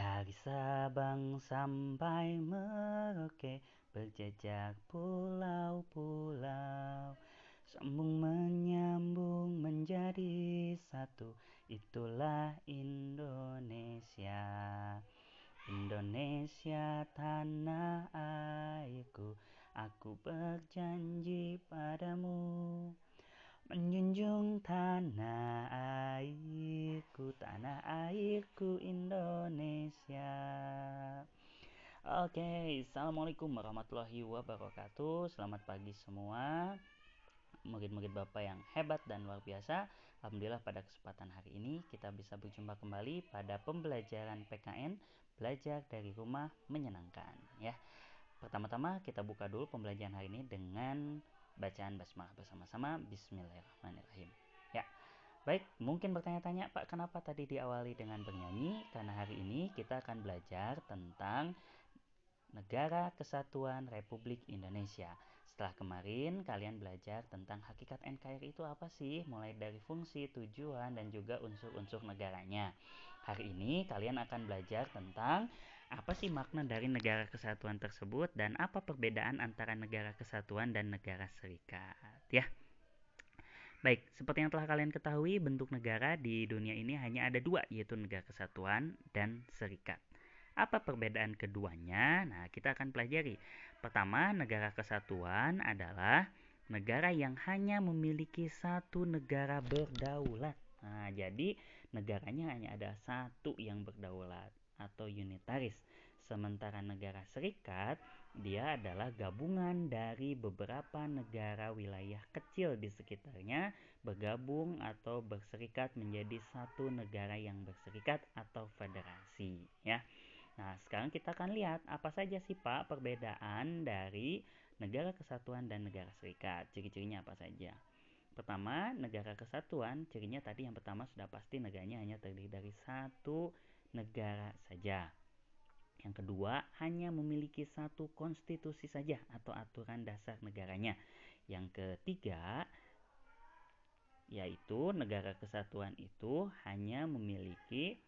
Dari Sabang sampai Merauke Berjejak pulau-pulau. Sambung menyambung menjadi satu Itulah Indonesia. Indonesia tanah airku Aku berjanji padamu Menjunjung tanah airku, tanah airku Indonesia. Oke, Assalamualaikum warahmatullahi wabarakatuh. Selamat pagi semua. Murid-murid Bapak yang hebat dan luar biasa. Alhamdulillah pada kesempatan hari ini kita bisa berjumpa kembali pada pembelajaran PKN belajar dari rumah menyenangkan ya. Pertama-tama kita buka dulu pembelajaran hari ini dengan bacaan basmalah bersama-sama Bismillahirrahmanirrahim. Ya. Baik, mungkin bertanya-tanya, Pak, kenapa tadi diawali dengan bernyanyi? Karena hari ini kita akan belajar tentang Negara Kesatuan Republik Indonesia. Setelah kemarin kalian belajar tentang hakikat NKRI itu apa sih? Mulai dari fungsi, tujuan, dan juga unsur-unsur negaranya. Hari ini kalian akan belajar tentang apa sih makna dari negara kesatuan tersebut dan apa perbedaan antara negara kesatuan dan negara serikat ya. Baik, seperti yang telah kalian ketahui, bentuk negara di dunia ini hanya ada dua, yaitu negara kesatuan dan serikat. Apa perbedaan keduanya? Nah, kita akan pelajari. Pertama, negara kesatuan adalah negara yang hanya memiliki satu negara berdaulat. Nah, jadi negaranya hanya ada satu yang berdaulat atau unitaris. Sementara negara serikat, dia adalah gabungan dari beberapa negara wilayah kecil di sekitarnya bergabung atau berserikat menjadi satu negara yang berserikat atau federasi ya. Nah, sekarang kita akan lihat apa saja sih Pak perbedaan dari negara kesatuan dan negara serikat. Ciri-cirinya apa saja? Pertama, negara kesatuan, cirinya tadi yang pertama sudah pasti negaranya hanya terdiri dari satu negara saja. Yang kedua, hanya memiliki satu konstitusi saja atau aturan dasar negaranya. Yang ketiga, yaitu negara kesatuan itu hanya memiliki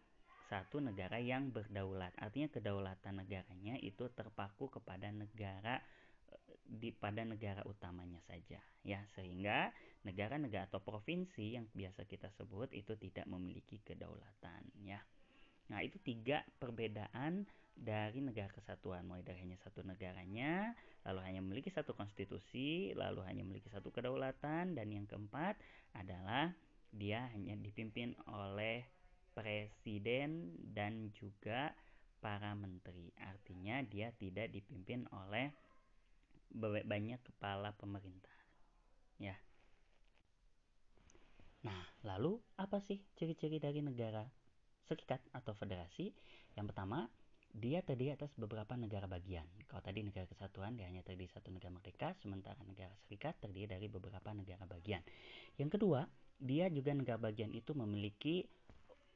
satu negara yang berdaulat. Artinya kedaulatan negaranya itu terpaku kepada negara eh, di pada negara utamanya saja ya sehingga negara-negara atau provinsi yang biasa kita sebut itu tidak memiliki kedaulatan ya. Nah, itu tiga perbedaan dari negara kesatuan. Mulai dari hanya satu negaranya lalu hanya memiliki satu konstitusi lalu hanya memiliki satu kedaulatan dan yang keempat adalah dia hanya dipimpin oleh presiden dan juga para menteri. Artinya dia tidak dipimpin oleh banyak kepala pemerintah ya. Nah lalu apa sih ciri-ciri dari negara serikat atau federasi yang pertama dia terdiri atas beberapa negara bagian. Kalau tadi negara kesatuan dia hanya terdiri satu negara merdeka, sementara negara serikat terdiri dari beberapa negara bagian. Yang kedua, dia juga negara bagian itu memiliki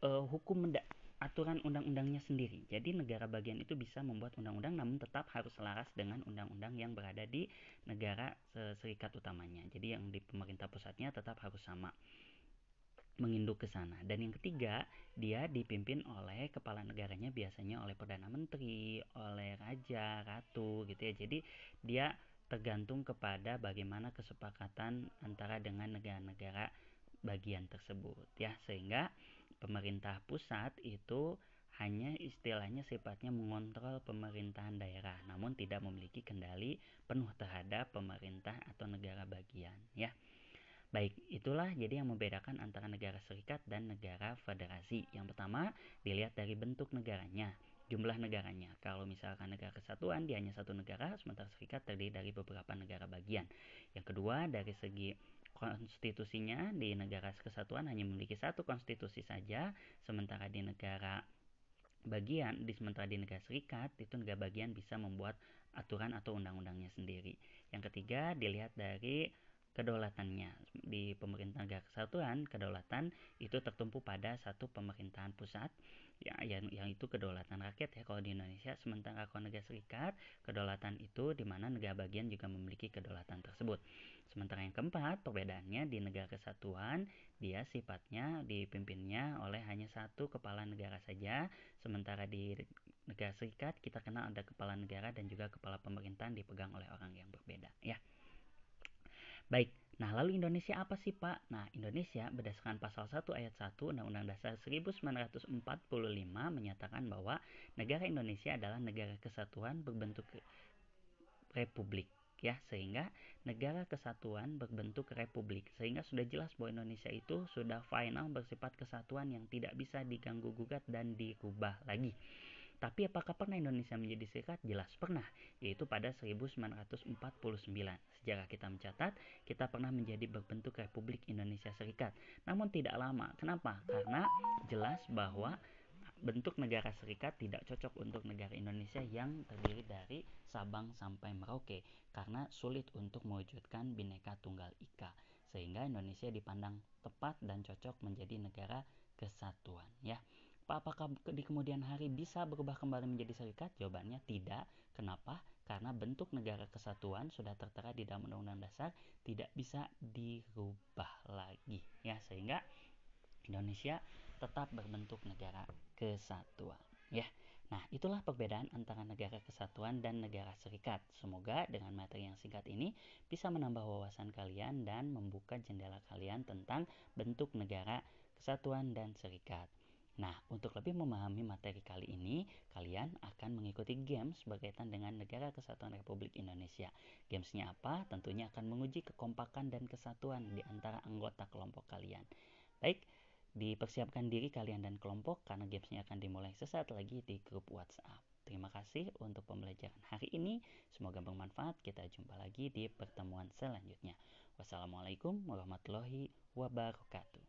uh, hukum aturan undang-undangnya sendiri. Jadi negara bagian itu bisa membuat undang-undang namun tetap harus selaras dengan undang-undang yang berada di negara serikat utamanya. Jadi yang di pemerintah pusatnya tetap harus sama menginduk ke sana. Dan yang ketiga, dia dipimpin oleh kepala negaranya biasanya oleh perdana menteri, oleh raja, ratu gitu ya. Jadi dia tergantung kepada bagaimana kesepakatan antara dengan negara-negara bagian tersebut ya sehingga pemerintah pusat itu hanya istilahnya sifatnya mengontrol pemerintahan daerah namun tidak memiliki kendali penuh terhadap pemerintah atau negara bagian ya. Baik, itulah jadi yang membedakan antara negara serikat dan negara federasi. Yang pertama, dilihat dari bentuk negaranya, jumlah negaranya. Kalau misalkan negara kesatuan, dia hanya satu negara, sementara serikat terdiri dari beberapa negara bagian. Yang kedua, dari segi konstitusinya, di negara kesatuan hanya memiliki satu konstitusi saja, sementara di negara bagian, di sementara di negara serikat, itu negara bagian bisa membuat aturan atau undang-undangnya sendiri. Yang ketiga, dilihat dari kedaulatannya. Di pemerintah negara kesatuan kedaulatan itu tertumpu pada satu pemerintahan pusat ya yang, yang itu kedaulatan rakyat ya kalau di Indonesia. Sementara kalau negara serikat kedaulatan itu di mana negara bagian juga memiliki kedaulatan tersebut. Sementara yang keempat perbedaannya di negara kesatuan dia sifatnya dipimpinnya oleh hanya satu kepala negara saja. Sementara di negara serikat kita kenal ada kepala negara dan juga kepala pemerintahan dipegang oleh orang yang berbeda ya Baik, nah lalu Indonesia apa sih Pak? Nah Indonesia berdasarkan pasal 1 ayat 1 Undang-Undang Dasar 1945 menyatakan bahwa negara Indonesia adalah negara kesatuan berbentuk republik ya. Sehingga negara kesatuan berbentuk republik. Sehingga sudah jelas bahwa Indonesia itu sudah final bersifat kesatuan yang tidak bisa diganggu gugat dan dirubah lagi tapi apakah pernah Indonesia menjadi serikat? Jelas pernah, yaitu pada 1949. Sejarah kita mencatat, kita pernah menjadi berbentuk Republik Indonesia Serikat. Namun tidak lama. Kenapa? Karena jelas bahwa bentuk negara serikat tidak cocok untuk negara Indonesia yang terdiri dari Sabang sampai Merauke karena sulit untuk mewujudkan bineka tunggal ika sehingga Indonesia dipandang tepat dan cocok menjadi negara kesatuan ya apakah di kemudian hari bisa berubah kembali menjadi serikat? Jawabannya tidak. Kenapa? Karena bentuk negara kesatuan sudah tertera di dalam Undang-Undang Dasar tidak bisa dirubah lagi ya sehingga Indonesia tetap berbentuk negara kesatuan ya. Nah, itulah perbedaan antara negara kesatuan dan negara serikat. Semoga dengan materi yang singkat ini bisa menambah wawasan kalian dan membuka jendela kalian tentang bentuk negara kesatuan dan serikat. Nah, untuk lebih memahami materi kali ini, kalian akan mengikuti games berkaitan dengan Negara Kesatuan Republik Indonesia. Gamesnya apa? Tentunya akan menguji kekompakan dan kesatuan di antara anggota kelompok kalian. Baik, dipersiapkan diri kalian dan kelompok karena gamesnya akan dimulai sesaat lagi di grup WhatsApp. Terima kasih untuk pembelajaran hari ini. Semoga bermanfaat. Kita jumpa lagi di pertemuan selanjutnya. Wassalamualaikum warahmatullahi wabarakatuh.